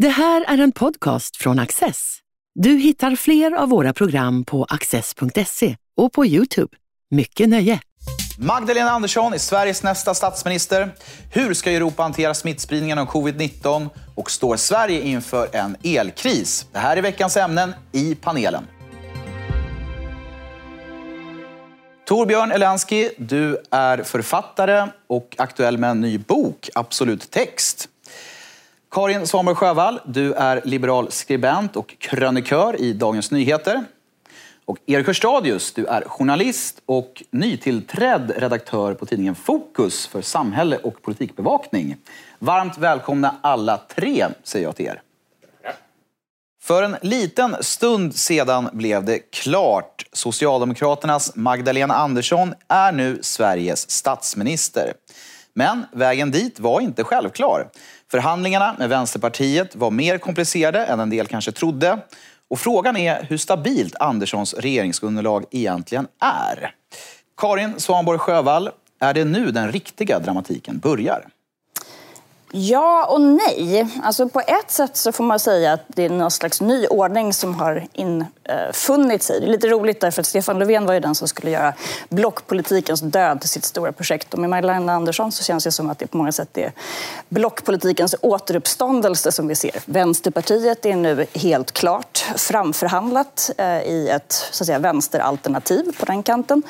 Det här är en podcast från Access. Du hittar fler av våra program på access.se och på Youtube. Mycket nöje! Magdalena Andersson är Sveriges nästa statsminister. Hur ska Europa hantera smittspridningen av covid-19? Och står Sverige inför en elkris? Det här är veckans ämnen i panelen. Torbjörn Elensky, du är författare och aktuell med en ny bok, Absolut text. Karin Svanberg Sjövall, du är liberal skribent och krönikör i Dagens Nyheter. Och Erik Hörstadius, du är journalist och nytillträdd redaktör på tidningen Fokus för samhälle och politikbevakning. Varmt välkomna alla tre, säger jag till er. För en liten stund sedan blev det klart. Socialdemokraternas Magdalena Andersson är nu Sveriges statsminister. Men vägen dit var inte självklar. Förhandlingarna med Vänsterpartiet var mer komplicerade än en del kanske trodde. Och frågan är hur stabilt Anderssons regeringsunderlag egentligen är. Karin Svanborg Sjövall, är det nu den riktiga dramatiken börjar? Ja och nej. Alltså på ett sätt så får man säga att det är någon slags ny ordning som har Eh, funnits i. Det är lite roligt därför att Stefan Löfven var ju den som skulle göra blockpolitikens död till sitt stora projekt. Och med Magdalena Andersson så känns det som att det på många sätt är blockpolitikens återuppståndelse som vi ser. Vänsterpartiet är nu helt klart framförhandlat eh, i ett så att säga, vänsteralternativ på den kanten.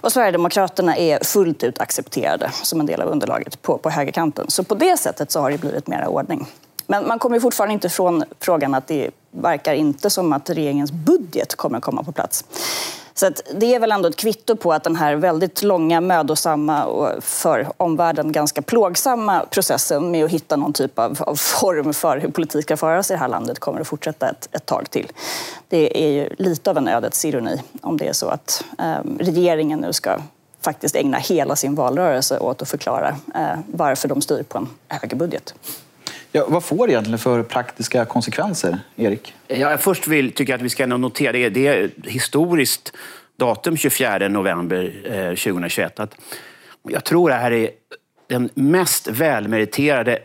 Och Sverigedemokraterna är fullt ut accepterade som en del av underlaget på, på högerkanten. Så på det sättet så har det blivit mera ordning. Men man kommer fortfarande inte från frågan att det verkar inte som att regeringens budget kommer komma på plats. Så det är väl ändå ett kvitto på att den här väldigt långa, mödosamma och för omvärlden ganska plågsamma processen med att hitta någon typ av, av form för hur politik ska föras i det här landet kommer att fortsätta ett, ett tag till. Det är ju lite av en ödets ironi om det är så att eh, regeringen nu ska faktiskt ägna hela sin valrörelse åt att förklara eh, varför de styr på en högerbudget. Ja, vad får det egentligen för praktiska konsekvenser, Erik? Ja, jag först vill, tycker att vi ska notera, det, det är historiskt datum 24 november eh, 2021. Att jag tror det här är den mest välmeriterade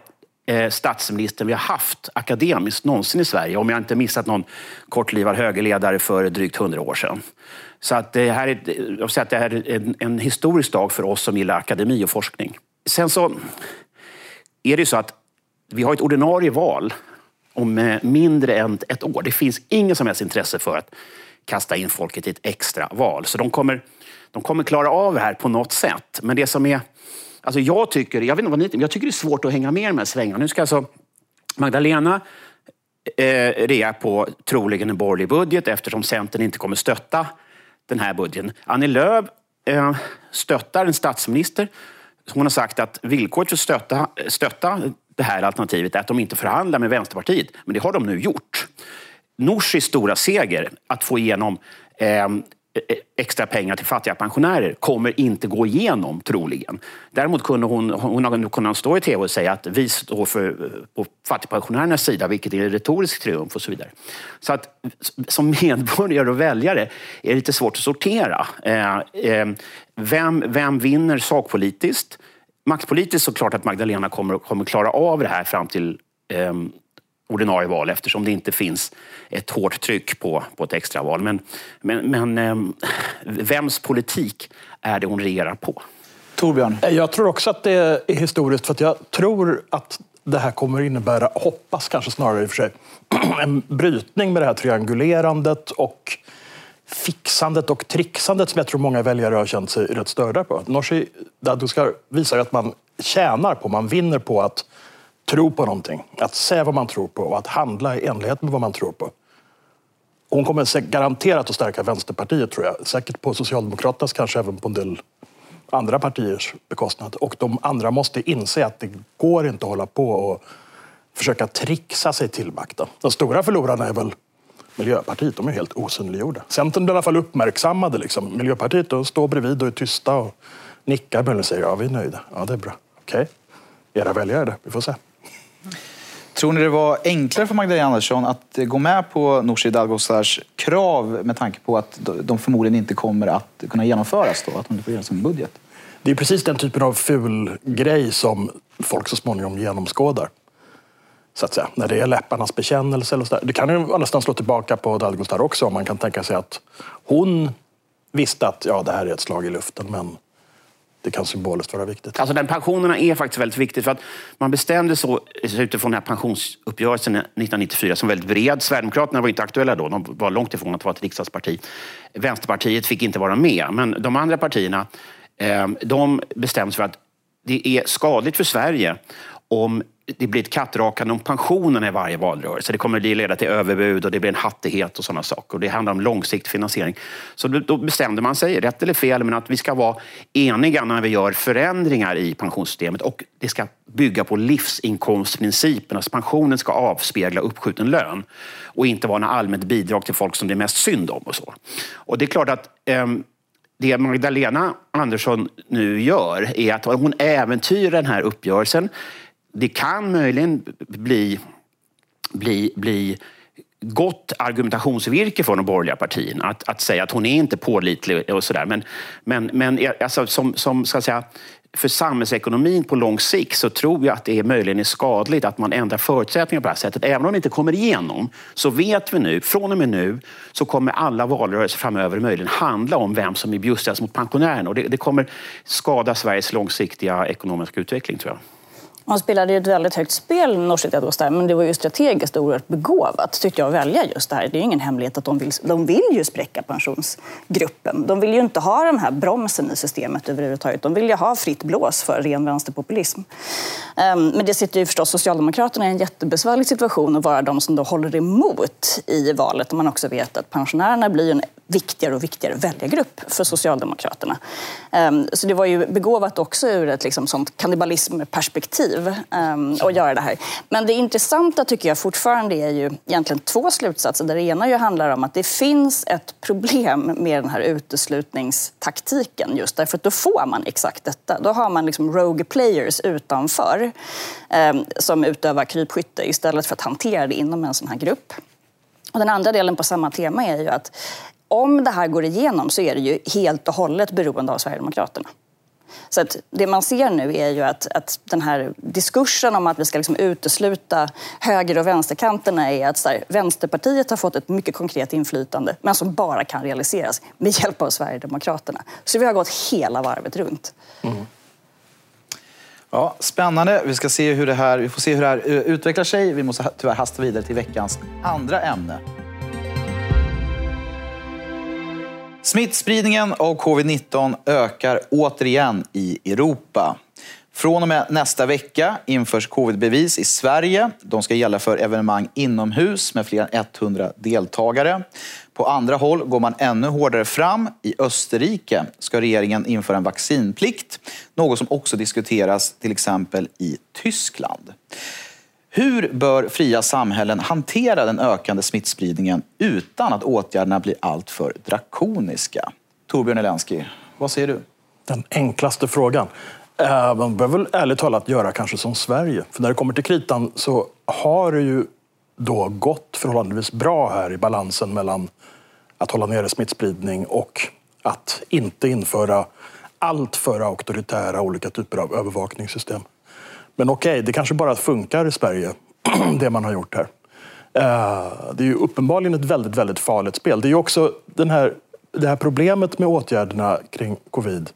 eh, statsministern vi har haft akademiskt någonsin i Sverige. Om jag inte missat någon kortlivad högerledare för drygt hundra år sedan. Så att det här är, jag att det här är en, en historisk dag för oss som gillar akademi och forskning. Sen så är det ju så att vi har ett ordinarie val om eh, mindre än ett år. Det finns ingen som helst intresse för att kasta in folket i ett extra val. Så de kommer, de kommer klara av det här på något sätt. Men det som är... Alltså jag tycker, jag vet inte vad ni jag tycker det är svårt att hänga med i de här svängarna. Nu ska alltså Magdalena eh, rea på troligen en borgerlig budget eftersom Centern inte kommer stötta den här budgeten. Annie Lööf eh, stöttar en statsminister. Hon har sagt att villkoret för att stötta, stötta det här alternativet är att de inte förhandlar med Vänsterpartiet. Men det har de nu gjort. Norsis stora seger, att få igenom eh, extra pengar till fattiga pensionärer kommer inte gå igenom troligen. Däremot kunde hon, hon har kunnat stå i tv och säga att vi står för, på fattigpensionärernas sida, vilket är en retorisk triumf och så vidare. Så att som medborgare och väljare är det lite svårt att sortera. Eh, eh, vem, vem vinner sakpolitiskt? Maktpolitiskt så klart att Magdalena kommer, kommer klara av det här fram till ordinarie val eftersom det inte finns ett hårt tryck på, på ett extraval. Men, men, men ehm, vems politik är det hon regerar på? Torbjörn? Jag tror också att det är historiskt för att jag tror att det här kommer innebära, hoppas kanske snarare i och för sig, en brytning med det här triangulerandet och fixandet och trixandet som jag tror många väljare har känt sig rätt störda på. Nooshi Dadgostar visar att man tjänar på, man vinner på att tro på någonting, att säga vad man tror på och att handla i enlighet med vad man tror på. Hon kommer garanterat att stärka Vänsterpartiet tror jag. Säkert på Socialdemokraternas, kanske även på en del andra partiers bekostnad. Och de andra måste inse att det går inte att hålla på och försöka trixa sig till makten. De stora förlorarna är väl Miljöpartiet, de är helt osynliggjorda. Centern blir i alla fall uppmärksammade. Liksom. Miljöpartiet de står bredvid och är tysta och nickar och säger ja, vi är nöjda. Ja, det är bra. Okej, okay. era väljare det. Vi får se. Tror ni det var enklare för Magdalena Andersson att gå med på Nooshi Dadgostars krav med tanke på att de förmodligen inte kommer att kunna genomföras då? Att hon inte får igenom sin budget? Det är precis den typen av ful grej som folk så småningom genomskådar. Så att säga, när det är läpparnas bekännelse. Eller så där. Det kan ju nästan slå tillbaka på Dalgostar också. Om man kan tänka sig att hon visste att ja, det här är ett slag i luften. Men det kan symboliskt vara viktigt. Alltså den pensionerna är faktiskt väldigt viktigt för att man bestämde så utifrån den här pensionsuppgörelsen 1994 som väldigt bred. Sverigedemokraterna var inte aktuella då, de var långt ifrån att vara ett riksdagsparti. Vänsterpartiet fick inte vara med, men de andra partierna eh, de bestämde sig för att det är skadligt för Sverige om det blir ett kattrakande om pensionerna i varje valrörelse. Det kommer att leda till överbud och det blir en hattighet och sådana saker. Och det handlar om långsiktig finansiering. Så då bestämde man sig, rätt eller fel, men att vi ska vara eniga när vi gör förändringar i pensionssystemet och det ska bygga på livsinkomstprincipen. Alltså pensionen ska avspegla uppskjuten lön och inte vara något allmänt bidrag till folk som det är mest synd om. Och så. Och det är klart att ehm, det Magdalena Andersson nu gör är att hon äventyrar den här uppgörelsen det kan möjligen bli, bli, bli gott argumentationsvirke för de borgerliga partierna att, att säga att hon är inte pålitlig och sådär. Men, men, men alltså, som, som ska säga, för samhällsekonomin på lång sikt så tror jag att det är möjligen är skadligt att man ändrar förutsättningar på det här sättet. Även om det inte kommer igenom så vet vi nu, från och med nu, så kommer alla valrörelser framöver möjligen handla om vem som är bjussigast mot pensionärerna. Och det, det kommer skada Sveriges långsiktiga ekonomiska utveckling tror jag. Han spelade ju ett väldigt högt spel, Norstedts men det var ju strategiskt oerhört begåvat tyckte jag att välja just det här. Det är ingen hemlighet att de vill, de vill ju spräcka pensionsgruppen. De vill ju inte ha den här bromsen i systemet överhuvudtaget. De vill ju ha fritt blås för ren vänsterpopulism. Ehm, men det sitter ju förstås Socialdemokraterna i en jättebesvärlig situation att vara de som då håller emot i valet. Och man också vet att pensionärerna blir en viktigare och viktigare väljargrupp för Socialdemokraterna. Ehm, så det var ju begåvat också ur ett liksom sånt kannibalismperspektiv ehm, att göra det här. Men det intressanta tycker jag fortfarande är ju egentligen två slutsatser. Det ena ju handlar om att det finns ett problem med den här uteslutningstaktiken just därför att då får man exakt detta. Då har man liksom rogue players utanför ehm, som utövar krypskytte istället för att hantera det inom en sån här grupp. Och den andra delen på samma tema är ju att om det här går igenom så är det ju helt och hållet beroende av Sverigedemokraterna. Så att det man ser nu är ju att, att den här diskursen om att vi ska liksom utesluta höger och vänsterkanterna är att så här, Vänsterpartiet har fått ett mycket konkret inflytande men som bara kan realiseras med hjälp av Sverigedemokraterna. Så vi har gått hela varvet runt. Mm. Ja, spännande. Vi, ska se hur det här, vi får se hur det här eh, utvecklar sig. Vi måste tyvärr hasta vidare till veckans andra ämne. Smittspridningen av covid-19 ökar återigen i Europa. Från och med nästa vecka införs covidbevis i Sverige. De ska gälla för evenemang inomhus med fler än 100 deltagare. På andra håll går man ännu hårdare fram. I Österrike ska regeringen införa en vaccinplikt, något som också diskuteras till exempel i Tyskland. Hur bör fria samhällen hantera den ökande smittspridningen utan att åtgärderna blir alltför drakoniska? Torbjörn Elensky, vad säger du? Den enklaste frågan. Eh, man behöver väl ärligt talat göra kanske som Sverige. För när det kommer till kritan så har det ju då gått förhållandevis bra här i balansen mellan att hålla nere smittspridning och att inte införa alltför auktoritära olika typer av övervakningssystem. Men okej, okay, det kanske bara funkar i Sverige, det man har gjort här. Eh, det är ju uppenbarligen ett väldigt, väldigt farligt spel. Det är ju också den här, det här problemet med åtgärderna kring covid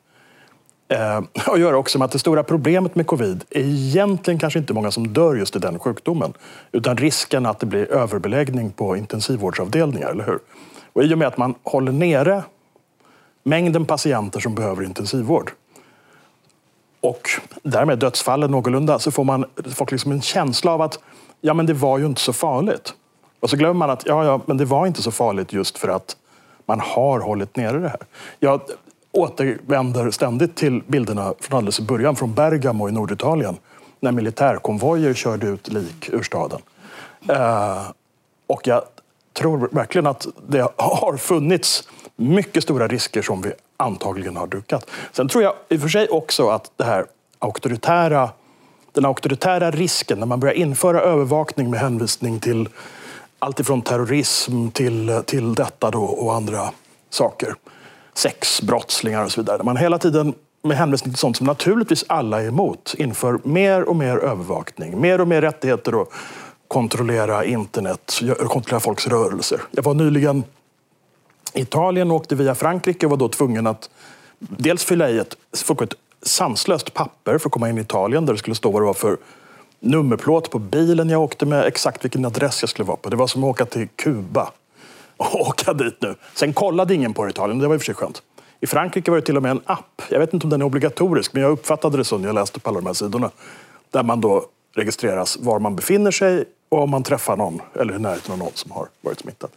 eh, att göra också med att det stora problemet med covid är egentligen kanske inte många som dör just i den sjukdomen, utan risken att det blir överbeläggning på intensivvårdsavdelningar, eller hur? Och i och med att man håller nere mängden patienter som behöver intensivvård och därmed dödsfallen någorlunda så får man folk liksom en känsla av att ja, men det var ju inte så farligt. Och så glömmer man att ja, ja, men det var inte så farligt just för att man har hållit nere det här. Jag återvänder ständigt till bilderna från alldeles i början från Bergamo i Norditalien när militärkonvojer körde ut lik ur staden. Uh, och jag tror verkligen att det har funnits mycket stora risker som vi antagligen har duckat. Sen tror jag i och för sig också att det här auktoritära, den auktoritära risken när man börjar införa övervakning med hänvisning till allt ifrån terrorism till, till detta då och andra saker. Sexbrottslingar och så vidare. Man hela tiden med hänvisning till sånt som naturligtvis alla är emot inför mer och mer övervakning, mer och mer rättigheter och kontrollera internet, kontrollera folks rörelser. Jag var nyligen i Italien och åkte via Frankrike och var då tvungen att dels fylla i ett fullkomligt sanslöst papper för att komma in i Italien där det skulle stå vad det var för nummerplåt på bilen jag åkte med, exakt vilken adress jag skulle vara på. Det var som att åka till Kuba och åka dit nu. Sen kollade ingen på det i Italien, det var i och för sig skönt. I Frankrike var det till och med en app. Jag vet inte om den är obligatorisk, men jag uppfattade det så när jag läste på alla de här sidorna. Där man då registreras var man befinner sig och om man träffar någon eller i närheten av någon som har varit smittad.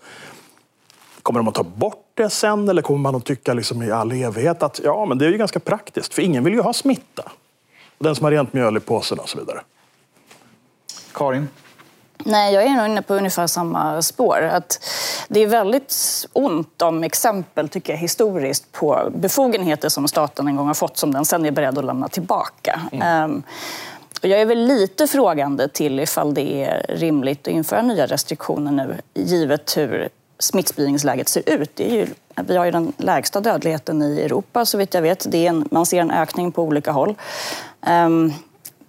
Kommer de att ta bort det sen eller kommer man att tycka liksom i all evighet att ja, men det är ju ganska praktiskt för ingen vill ju ha smitta. Den som har rent mjöl i påsen och så vidare. Karin? Nej, jag är nog inne på ungefär samma spår. Att det är väldigt ont om exempel, tycker jag, historiskt på befogenheter som staten en gång har fått som den sen är beredd att lämna tillbaka. Mm. Um, jag är väl lite frågande till ifall det är rimligt att införa nya restriktioner nu, givet hur smittspridningsläget ser ut. Det är ju, vi har ju den lägsta dödligheten i Europa, så vitt jag vet. Det är en, man ser en ökning på olika håll. Um,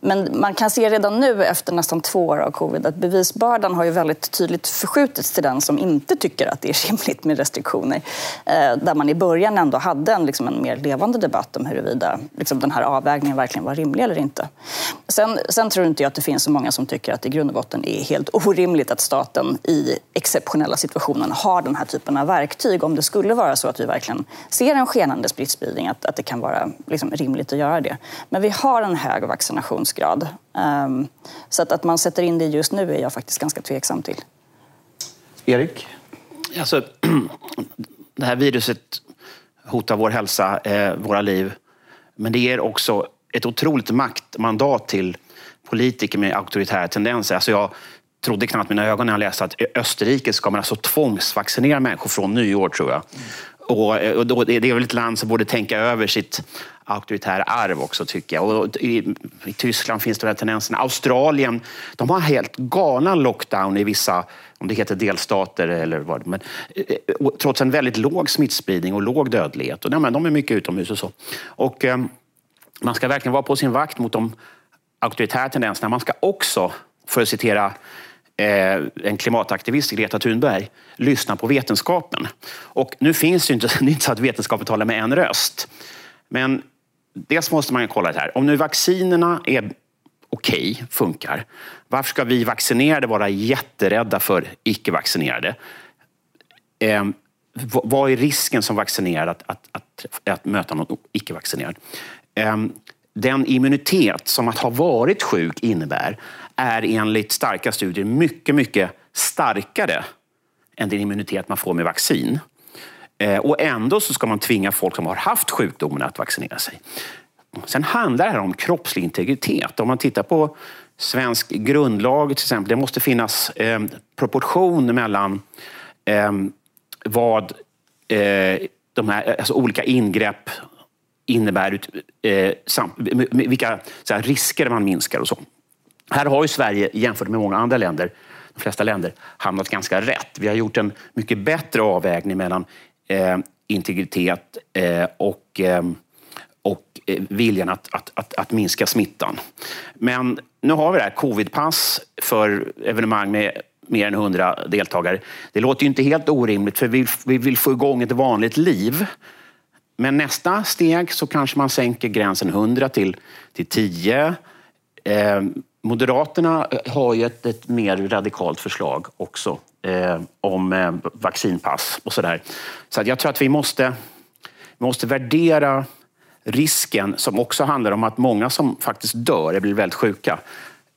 men man kan se redan nu efter nästan två år av covid att bevisbördan har ju väldigt tydligt förskjutits till den som inte tycker att det är rimligt med restriktioner. Eh, där man i början ändå hade en, liksom en mer levande debatt om huruvida liksom, den här avvägningen verkligen var rimlig eller inte. Sen, sen tror inte jag att det finns så många som tycker att det i grund och botten är helt orimligt att staten i exceptionella situationer har den här typen av verktyg. Om det skulle vara så att vi verkligen ser en skenande smittspridning, att, att det kan vara liksom, rimligt att göra det. Men vi har en hög vaccination ambitionsgrad. Ehm, så att, att man sätter in det just nu är jag faktiskt ganska tveksam till. Erik? Alltså, det här viruset hotar vår hälsa, eh, våra liv. Men det ger också ett otroligt maktmandat till politiker med auktoritära tendenser. Alltså jag trodde knappt mina ögon när jag läste att i Österrike ska man alltså tvångsvaccinera människor från nyår, tror jag. Och, eh, och då, det är väl ett land som borde tänka över sitt auktoritära arv också tycker jag. Och i, i, Tyskland finns det den tendensen. Australien, de har helt galna lockdown i vissa, om det heter delstater eller vad men eh, trots en väldigt låg smittspridning och låg dödlighet. Och, nej, men de är mycket utomhus och så. Och, eh, man ska verkligen vara på sin vakt mot de auktoritära tendenserna. Man ska också, för att citera eh, en klimataktivist, Greta Thunberg, lyssna på vetenskapen. Och nu finns det inte, det är inte så att vetenskapen talar med en röst. Men dels måste man kolla det här. Om nu vaccinerna är okej, okay, funkar. Varför ska vi vaccinerade vara jätterädda för icke-vaccinerade? Eh, vad är risken som vaccinerad att, att, att, att möta någon icke-vaccinerad? Eh, den immunitet som att ha varit sjuk innebär är enligt starka studier mycket, mycket starkare än den immunitet man får med vaccin. Eh, och ändå så ska man tvinga folk som har haft sjukdomen att vaccinera sig. Sen handlar det här om kroppslig integritet. Om man tittar på svensk grundlag till exempel, det måste finnas eh, proportion mellan eh, vad eh, de här alltså olika ingrepp innebär, eh, sam, vilka här, risker man minskar och så. Här har ju Sverige jämfört med många andra länder, de flesta länder, hamnat ganska rätt. Vi har gjort en mycket bättre avvägning mellan eh, integritet eh, och, eh, och eh, viljan att, att, att, att, minska smittan. Men nu har vi det här covidpass för evenemang med mer än 100 deltagare. Det låter ju inte helt orimligt för vi, vi vill få igång ett vanligt liv. Men nästa steg så kanske man sänker gränsen 100 till, till 10. Eh, Moderaterna har ju ett, ett mer radikalt förslag också eh, om eh, vaccinpass och sådär. Så att jag tror att vi måste, vi måste värdera risken som också handlar om att många som faktiskt dör, eller blir väldigt sjuka,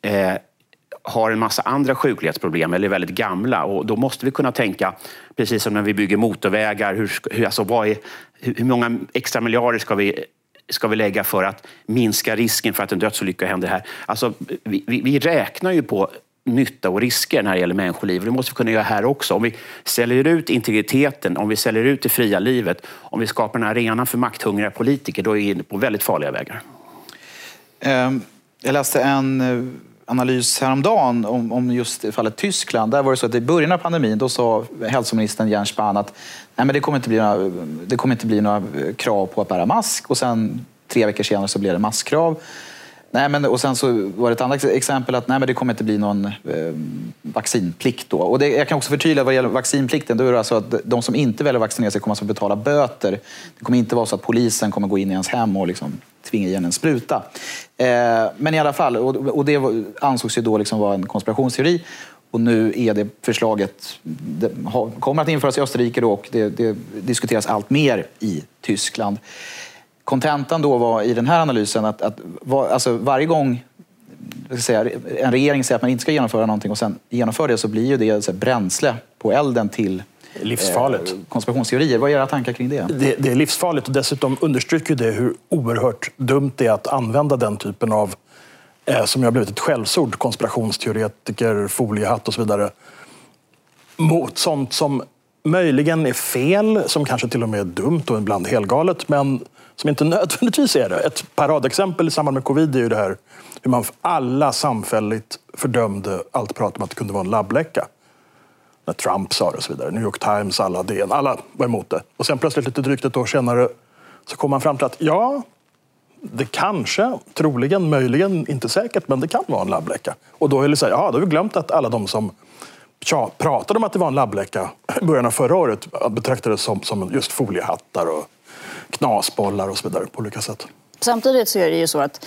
eh, har en massa andra sjuklighetsproblem eller är väldigt gamla. Och då måste vi kunna tänka, precis som när vi bygger motorvägar, hur, hur, alltså vad är, hur många extra miljarder ska vi ska vi lägga för att minska risken för att en dödsolycka händer här? Alltså, vi, vi, vi räknar ju på nytta och risker när det gäller människoliv. Det måste vi kunna göra här också. Om vi säljer ut integriteten, om vi säljer ut det fria livet, om vi skapar en arena för makthungriga politiker, då är vi inne på väldigt farliga vägar. Ehm, jag läste en eh, analys häromdagen om, om just fallet Tyskland. Där var det så att i början av pandemin då sa hälsoministern Jens Spahn att Nej, men det, kommer inte bli några, det kommer inte bli några eh, krav på att bära mask och sen tre veckor senare så blev det maskkrav. Nej, men, och sen så var det ett annat exempel att nej, men det kommer inte bli någon eh, vaccinplikt då. Och det, jag kan också förtydliga vad gäller vaccinplikten. Då är det alltså att de som inte väljer att vaccinera sig kommer alltså betala böter. Det kommer inte vara så att polisen kommer gå in i ens hem och liksom tvinga igen en spruta. Eh, men i alla fall, och, och det ansågs ju då liksom vara en konspirationsteori. Och nu är det förslaget, det kommer att införas i Österrike då, och det, det diskuteras allt mer i Tyskland. Kontentan då var i den här analysen att, att var, alltså varje gång säga, en regering säger att man inte ska genomföra någonting och sen genomför det så blir ju det så här, bränsle på elden till livsfarligt. Eh, konspirationsteorier. Vad är era tankar kring det? det? det? är livsfarligt och dessutom understryker det hur oerhört dumt det är att använda den typen av, eh, som har blivit ett skällsord, konspirationsteoretiker, foliehatt och så vidare, mot sånt som möjligen är fel, som kanske till och med är dumt och ibland helgalet, men som inte nödvändigtvis är det. Ett paradexempel i samband med covid är ju det här hur man alla samfälligt fördömde allt prat om att det kunde vara en labbläcka. När Trump sa det och så vidare. New York Times, alla DN, alla var emot det. Och sen plötsligt lite drygt ett år senare så kom man fram till att ja, det kanske, troligen, möjligen, inte säkert, men det kan vara en labbläcka. Och då är det så här, ja, då har vi glömt att alla de som tja, pratade om att det var en labbläcka i början av förra året betraktades som, som just foliehattar och knasbollar och så vidare på olika sätt. Samtidigt så är det ju så att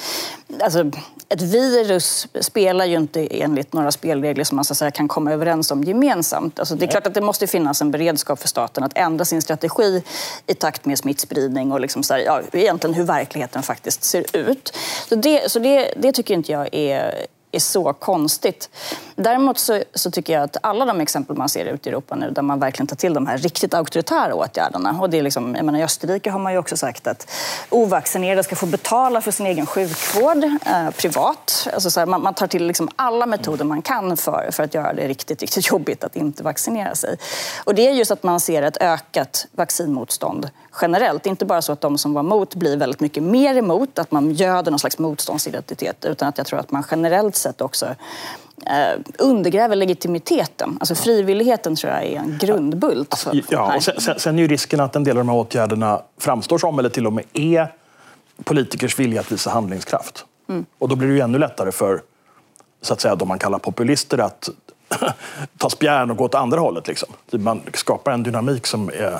alltså, ett virus spelar ju inte enligt några spelregler som man så säga, kan komma överens om gemensamt. Alltså, det är klart att det måste finnas en beredskap för staten att ändra sin strategi i takt med smittspridning och liksom så här, ja, egentligen hur verkligheten faktiskt ser ut. Så det, så det, det tycker inte jag är, är så konstigt. Däremot så, så, tycker jag att alla de exempel man ser ute i Europa nu där man verkligen tar till de här riktigt auktoritära åtgärderna. Och det är liksom, jag menar, I Österrike har man ju också sagt att ovaccinerade ska få betala för sin egen sjukvård eh, privat. Alltså så här, man, man, tar till liksom alla metoder man kan för, för att göra det riktigt, riktigt jobbigt att inte vaccinera sig. Och det är just att man ser ett ökat vaccinmotstånd generellt. Inte bara så att de som var emot blir väldigt mycket mer emot, att man göder någon slags motståndsidentitet, utan att jag tror att man generellt sett också eh, undergräver legitimiteten. Alltså frivilligheten tror jag är en grundbult. Ja, och sen, sen, är ju risken att en del av de här åtgärderna framstår som, eller till och med är, politikers vilja att visa handlingskraft. Mm. Och då blir det ju ännu lättare för så att säga, de man kallar populister att ta spjärn och gå åt andra hållet. Liksom. Man skapar en dynamik som är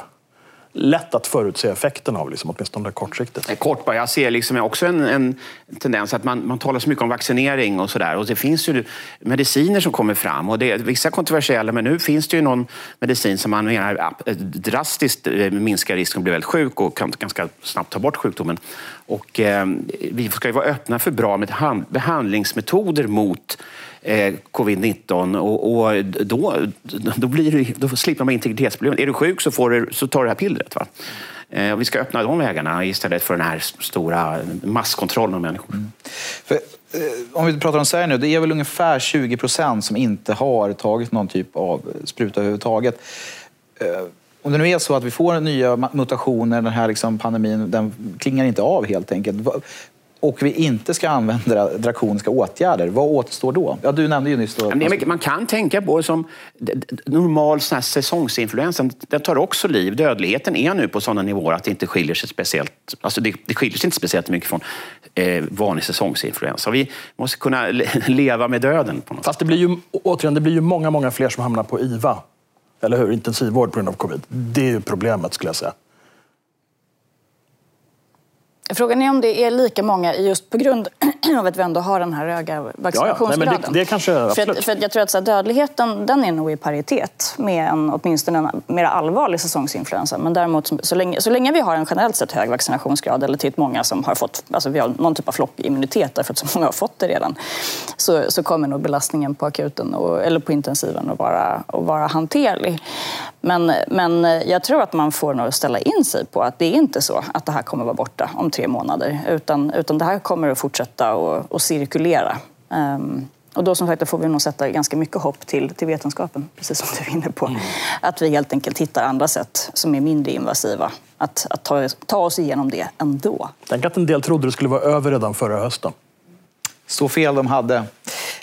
lätt att förutse effekten av, liksom, åtminstone kortsiktigt. Kort bara, jag ser liksom också en, en tendens att man, man talar så mycket om vaccinering och sådär. Och det finns ju mediciner som kommer fram och det är vissa kontroversiella, men nu finns det ju någon medicin som man menar drastiskt eh, minskar risken att bli väldigt sjuk och kan ganska snabbt ta bort sjukdomen. Och, eh, vi ska ju vara öppna för bra behandlingsmetoder mot eh, covid-19 och, och, då, då, blir det, då slipper man integritetsproblemet. Är du sjuk så, får du, så tar du det här pillret. Va? Eh, vi ska öppna de vägarna istället för den här stora masskontrollen av människor. Mm. För, eh, om vi pratar om Sverige nu, det är väl ungefär 20 procent som inte har tagit någon typ av spruta överhuvudtaget. Eh, om det nu är så att vi får nya mutationer, den här liksom pandemin, den klingar inte av helt enkelt och vi inte ska använda drakoniska åtgärder, vad återstår då? Ja, du nämnde ju nyss... Då. Man kan tänka på det som normal sån här säsongsinfluensa. Den tar också liv. Dödligheten är nu på sådana nivåer att det inte skiljer sig speciellt, alltså det, det skiljer sig inte speciellt mycket från eh, vanlig säsongsinfluensa. Vi måste kunna leva med döden. På något Fast det blir ju, återigen, det blir ju många, många fler som hamnar på IVA. Eller hur? Intensivvård på grund av covid. Det är ju problemet skulle jag säga. Frågan är om det är lika många just på grund av att vi ändå har den här höga vaccinationsgraden. Ja, ja. det, det kanske, för, att, för jag tror att så här, dödligheten den är nog i paritet med en, åtminstone en mer allvarlig säsongsinfluensa. Men däremot så länge, så länge vi har en generellt sett hög vaccinationsgrad eller till många som har fått, alltså vi har någon typ av flockimmunitet därför att så många har fått det redan, så, så kommer nog belastningen på akuten och, eller på intensiven att vara, att vara hanterlig. Men, men jag tror att man får nog ställa in sig på att det är inte så att det här kommer vara borta om tre månader. Utan, utan det här kommer att fortsätta att cirkulera. Um, och då som sagt, då får vi nog sätta ganska mycket hopp till, till vetenskapen, precis som du är inne på. Mm. Att vi helt enkelt hittar andra sätt som är mindre invasiva. Att, att ta, ta oss igenom det ändå. Tänk att en del trodde det skulle vara över redan förra hösten. Så fel de hade.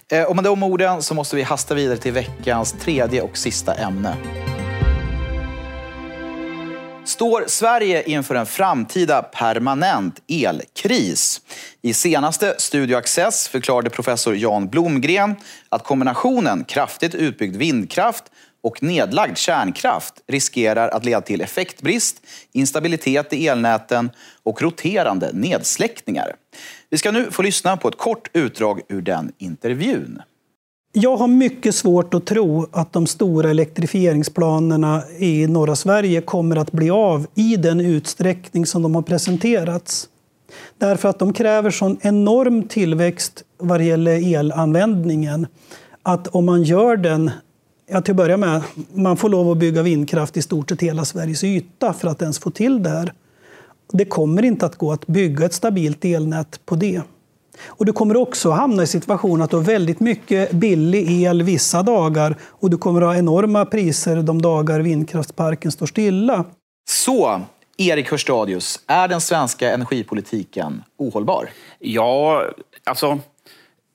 Eh, och med de orden så måste vi hasta vidare till veckans tredje och sista ämne. Står Sverige inför en framtida permanent elkris? I senaste Studio Access förklarade professor Jan Blomgren att kombinationen kraftigt utbyggd vindkraft och nedlagd kärnkraft riskerar att leda till effektbrist, instabilitet i elnäten och roterande nedsläckningar. Vi ska nu få lyssna på ett kort utdrag ur den intervjun. Jag har mycket svårt att tro att de stora elektrifieringsplanerna i norra Sverige kommer att bli av i den utsträckning som de har presenterats. Därför att de kräver sån enorm tillväxt vad det gäller elanvändningen att om man gör den Ja, till att börja med, man får lov att bygga vindkraft i stort sett hela Sveriges yta för att ens få till det här. Det kommer inte att gå att bygga ett stabilt elnät på det. Och du kommer också hamna i situationen att du har väldigt mycket billig el vissa dagar och du kommer ha enorma priser de dagar vindkraftsparken står stilla. Så, Erik Hörstadius, är den svenska energipolitiken ohållbar? Ja, alltså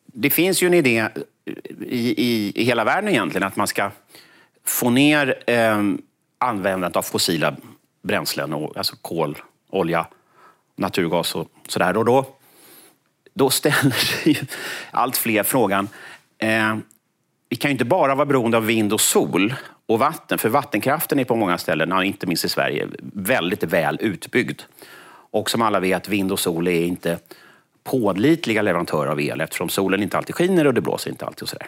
det finns ju en idé i, i, i hela världen egentligen att man ska få ner eh, användandet av fossila bränslen, och, alltså kol, olja, naturgas och sådär. Och då, då ställer sig allt fler frågan, eh, vi kan ju inte bara vara beroende av vind och sol och vatten, för vattenkraften är på många ställen, inte minst i Sverige, väldigt väl utbyggd. Och som alla vet, vind och sol är inte pålitliga leverantörer av el eftersom solen inte alltid skiner och det blåser inte alltid. Och, sådär.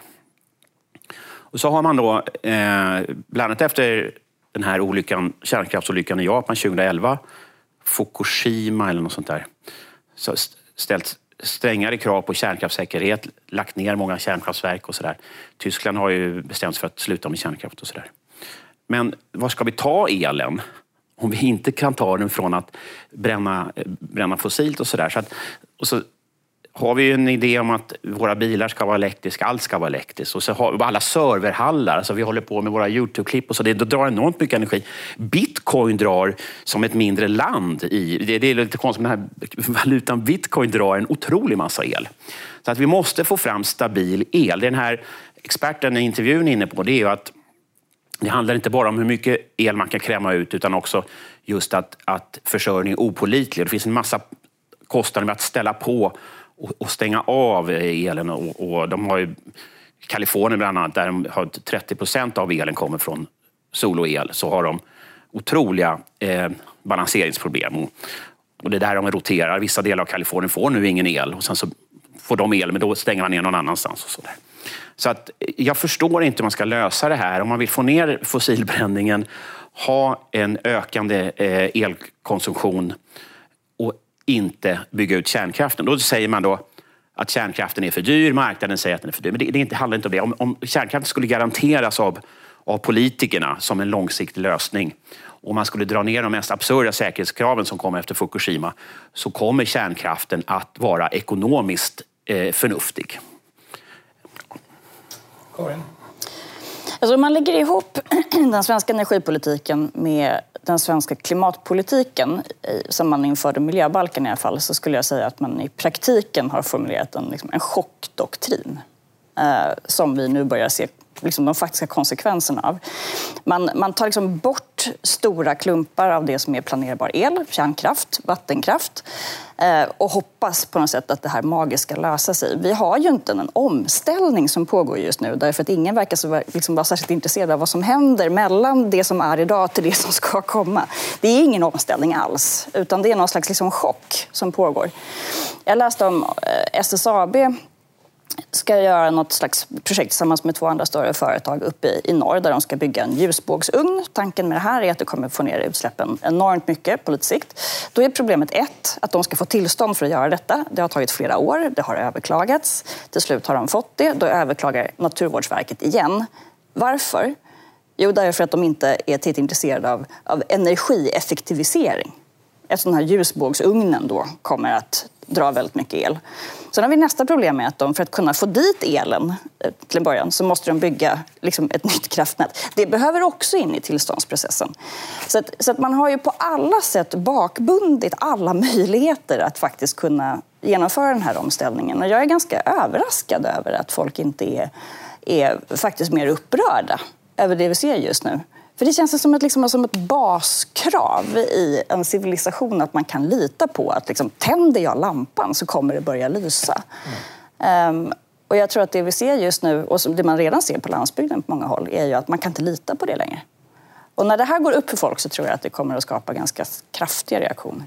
och så har man då, eh, bland annat efter den här olyckan, kärnkraftsolyckan i Japan 2011, Fukushima eller något sånt där, så ställt strängare krav på kärnkraftssäkerhet, lagt ner många kärnkraftverk och sådär. Tyskland har ju bestämt sig för att sluta med kärnkraft och sådär. Men var ska vi ta elen? Om vi inte kan ta den från att bränna, bränna fossilt och sådär. Så, att, och så har vi en idé om att våra bilar ska vara elektriska, allt ska vara elektriskt. Och så har vi alla serverhallar, alltså vi håller på med våra YouTube-klipp och så, det drar enormt mycket energi. Bitcoin drar som ett mindre land i, det, det är lite konstigt, men den här valutan bitcoin drar en otrolig massa el. Så att vi måste få fram stabil el. Den här experten i intervjun är inne på det är ju att det handlar inte bara om hur mycket el man kan kräma ut utan också just att, att försörjning är opålitlig. Det finns en massa kostnader med att ställa på och, stänga av elen. Och, och de har ju, Kalifornien bland annat, där de har 30 procent av elen kommer från sol och el, så har de otroliga eh, balanseringsproblem. Och, och det är där de roterar. Vissa delar av Kalifornien får nu ingen el och sen så får de el, men då stänger man ner någon annanstans. Och så där. Så att, eh, jag förstår inte hur man ska lösa det här. Om man vill få ner fossilbränningen, ha en ökande eh, elkonsumtion och inte bygga ut kärnkraften. Då säger man då att kärnkraften är för dyr, marknaden säger att den är för dyr. Men det, det handlar inte om det. Om, om kärnkraften skulle garanteras av, av politikerna som en långsiktig lösning och man skulle dra ner de mest absurda säkerhetskraven som kom efter Fukushima så kommer kärnkraften att vara ekonomiskt eh, förnuftig. Karin? Alltså om man lägger ihop den svenska energipolitiken med den svenska klimatpolitiken som man införde miljöbalken i alla fall så skulle jag säga att man i praktiken har formulerat en, liksom, en chockdoktrin eh, som vi nu börjar se liksom, de faktiska konsekvenserna av. Man, man tar liksom bort stora klumpar av det som är planerbar el, kärnkraft, vattenkraft eh, och hoppas på något sätt att det här magiska lösa sig. Vi har ju inte en omställning som pågår just nu därför att ingen verkar så, liksom, vara särskilt intresserad av vad som händer mellan det som är idag till det som ska komma. Det är ingen omställning alls, utan det är någon slags liksom, chock som pågår. Jag läste om eh, SSAB ska göra något slags projekt tillsammans med två andra större företag uppe i, i norr där de ska bygga en ljusbågsugn. Tanken med det här är att det kommer få ner utsläppen enormt mycket på lite sikt. Då är problemet ett, att de ska få tillstånd för att göra detta. Det har tagit flera år, det har överklagats. Till slut har de fått det, då överklagar Naturvårdsverket igen. Varför? Jo, därför att de inte är tillräckligt intresserade av, av energieffektivisering. Eftersom den här ljusbågsugnen då kommer att drar väldigt mycket el. Sen har vi nästa problem med att de, för att kunna få dit elen eh, till en början så måste de bygga liksom, ett nytt kraftnät. Det behöver också in i tillståndsprocessen. Så, att, så att man har ju på alla sätt bakbundit alla möjligheter att faktiskt kunna genomföra den här omställningen. Och jag är ganska överraskad över att folk inte är, är faktiskt mer upprörda över det vi ser just nu. För det känns som ett, liksom, som ett baskrav i en civilisation att man kan lita på att liksom, tänder jag lampan så kommer det börja lysa. Mm. Um, och jag tror att det vi ser just nu, och det man redan ser på landsbygden på många håll, är ju att man kan inte lita på det längre. Och när det här går upp för folk så tror jag att det kommer att skapa ganska kraftiga reaktioner.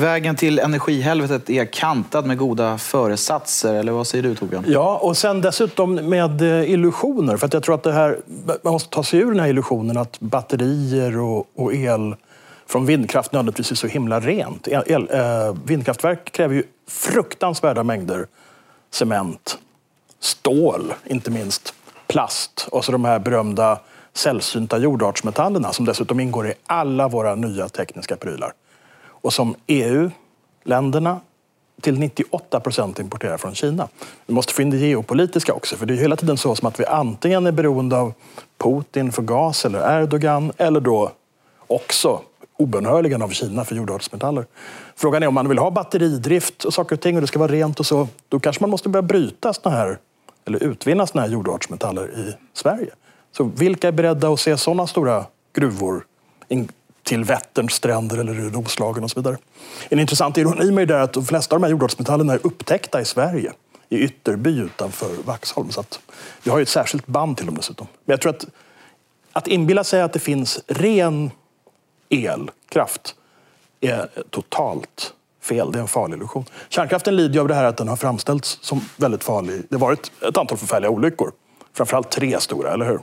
Vägen till energihelvetet är kantad med goda föresatser, eller vad säger du Torbjörn? Ja, och sen dessutom med eh, illusioner. För att jag tror att det här, man måste ta sig ur den här illusionen att batterier och, och el från vindkraft nödvändigtvis är så himla rent. El, eh, vindkraftverk kräver ju fruktansvärda mängder cement, stål, inte minst, plast och så de här berömda sällsynta jordartsmetallerna som dessutom ingår i alla våra nya tekniska prylar och som EU-länderna till 98 procent importerar från Kina. Vi måste få in det geopolitiska också, för det är hela tiden så som att vi antingen är beroende av Putin för gas eller Erdogan eller då också obönhörligen av Kina för jordartsmetaller. Frågan är om man vill ha batteridrift och saker och ting och det ska vara rent och så, då kanske man måste börja bryta såna här, eller utvinna såna här jordartsmetaller i Sverige. Så vilka är beredda att se sådana stora gruvor till Vätterns stränder eller i Roslagen och så vidare. En intressant ironi med det är att de flesta av de här jordartsmetallerna är upptäckta i Sverige, i Ytterby utanför Vaxholm. Så att vi har ju ett särskilt band till dem dessutom. Men jag tror att, att inbilla sig att det finns ren elkraft är totalt fel. Det är en farlig illusion. Kärnkraften lider ju av det här att den har framställts som väldigt farlig. Det har varit ett antal förfärliga olyckor. Framförallt tre stora, eller hur?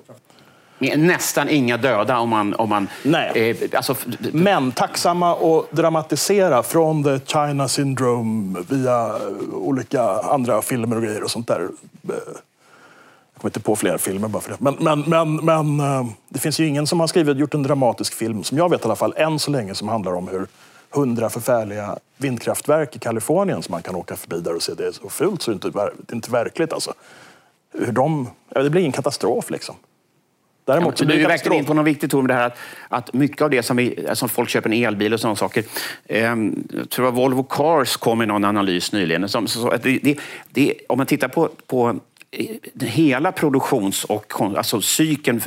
Nästan inga döda om man... Om man Nej. Eh, alltså, Men tacksamma att dramatisera från the China syndrome via olika andra filmer och grejer och sånt där. Jag kommer inte på fler filmer bara för det. Men, men, men, men eh, det finns ju ingen som har skrivit, gjort en dramatisk film, som jag vet i alla fall, än så länge, som handlar om hur hundra förfärliga vindkraftverk i Kalifornien som man kan åka förbi där och se. Det är så fult så det är inte, det är inte verkligt alltså. Hur de, det blir en katastrof liksom. Däremot, ja, du är verkligen in på något viktigt ord med det här att, att mycket av det som, vi, som folk köper en elbil och sådana saker. Eh, jag tror var Volvo Cars kom med någon analys nyligen. Som, så, det, det, det, om man tittar på, på hela produktions och alltså cykeln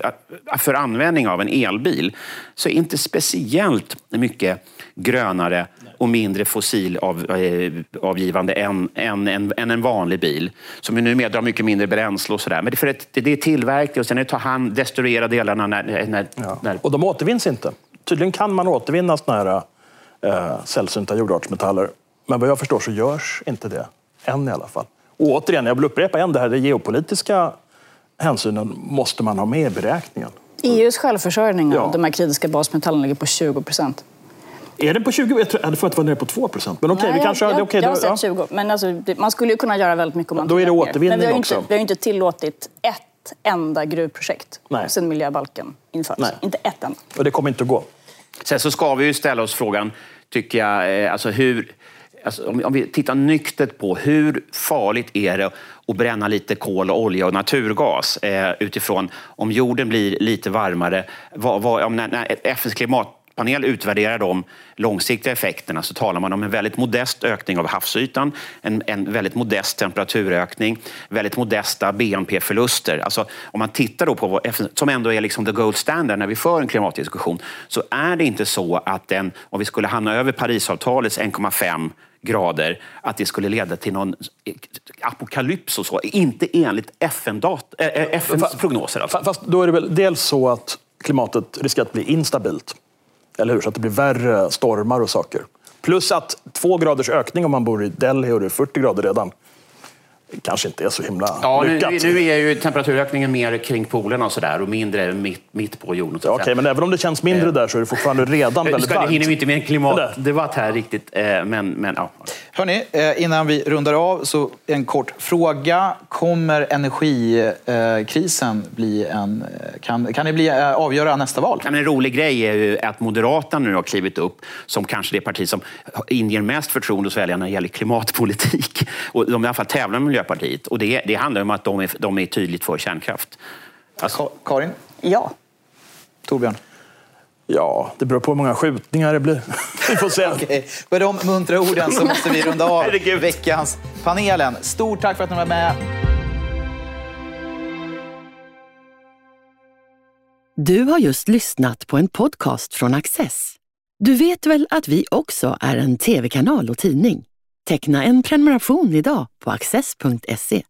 för användning av en elbil så är inte speciellt mycket grönare och mindre fossilavgivande än, än, än, än en vanlig bil. Som ju numera drar mycket mindre bränsle och sådär. Men det är, för att det är tillverkning och sen är det ta hand, destruera delarna när... när, ja. när... Och de återvinns inte. Tydligen kan man återvinna såna här äh, sällsynta jordartsmetaller. Men vad jag förstår så görs inte det. Än i alla fall. Och återigen, jag vill upprepa igen, det här det geopolitiska hänsynen måste man ha med i beräkningen. EUs självförsörjning av de här kritiska basmetallerna ligger på 20 procent. Är det på 20? Jag för att det var nere på 2 procent. Men okej, okay, vi kanske... Jag, okay, jag har sett 20. Men alltså, man skulle ju kunna göra väldigt mycket om man Då är det återvinning Men vi har, också. Inte, vi har inte tillåtit ett enda gruvprojekt Nej. sedan miljöbalken infördes. Inte ett enda. Och det kommer inte att gå. Sen så ska vi ju ställa oss frågan, tycker jag, eh, alltså hur... Alltså om vi tittar nyktert på hur farligt är det att bränna lite kol, och olja och naturgas eh, utifrån om jorden blir lite varmare. Vad, vad, om när, när FNs klimatpanel utvärderar de långsiktiga effekterna så talar man om en väldigt modest ökning av havsytan, en, en väldigt modest temperaturökning, väldigt modesta BNP-förluster. Alltså, om man tittar då på vad FN, som ändå är liksom the gold standard när vi för en klimatdiskussion, så är det inte så att den, om vi skulle hamna över Parisavtalets 1,5 grader, att det skulle leda till någon apokalyps och så. Inte enligt FN äh, FNs prognoser. Alltså. Fast då är det väl dels så att klimatet riskerar att bli instabilt. Eller hur? Så att det blir värre stormar och saker. Plus att två graders ökning om man bor i Delhi och det är 40 grader redan kanske inte är så himla ja, lyckat. Nu, nu är ju temperaturökningen mer kring polerna och, så där, och mindre mitt, mitt på jorden. Ja, okay, men även om det känns mindre eh, där så är det fortfarande redan väldigt varmt. Det hinner vi inte med en klimatdebatt här riktigt. Eh, men, men, ja. Hörni, eh, innan vi rundar av så en kort fråga. Kommer energikrisen bli en... Kan, kan det bli, avgöra nästa val? En rolig grej är ju att Moderaterna nu har klivit upp som kanske det parti som inger mest förtroende hos väljarna när det gäller klimatpolitik. Och de i alla fall tävlar med Miljöpartiet. Och det, det handlar om att de är, de är tydligt för kärnkraft. Alltså... Karin? Ja. Torbjörn? Ja, det beror på hur många skjutningar det blir. Vi får se. okay. Med de muntra orden så måste vi runda av veckans panelen. Stort tack för att ni var med. Du har just lyssnat på en podcast från Access. Du vet väl att vi också är en tv-kanal och tidning? Teckna en prenumeration idag på access.se.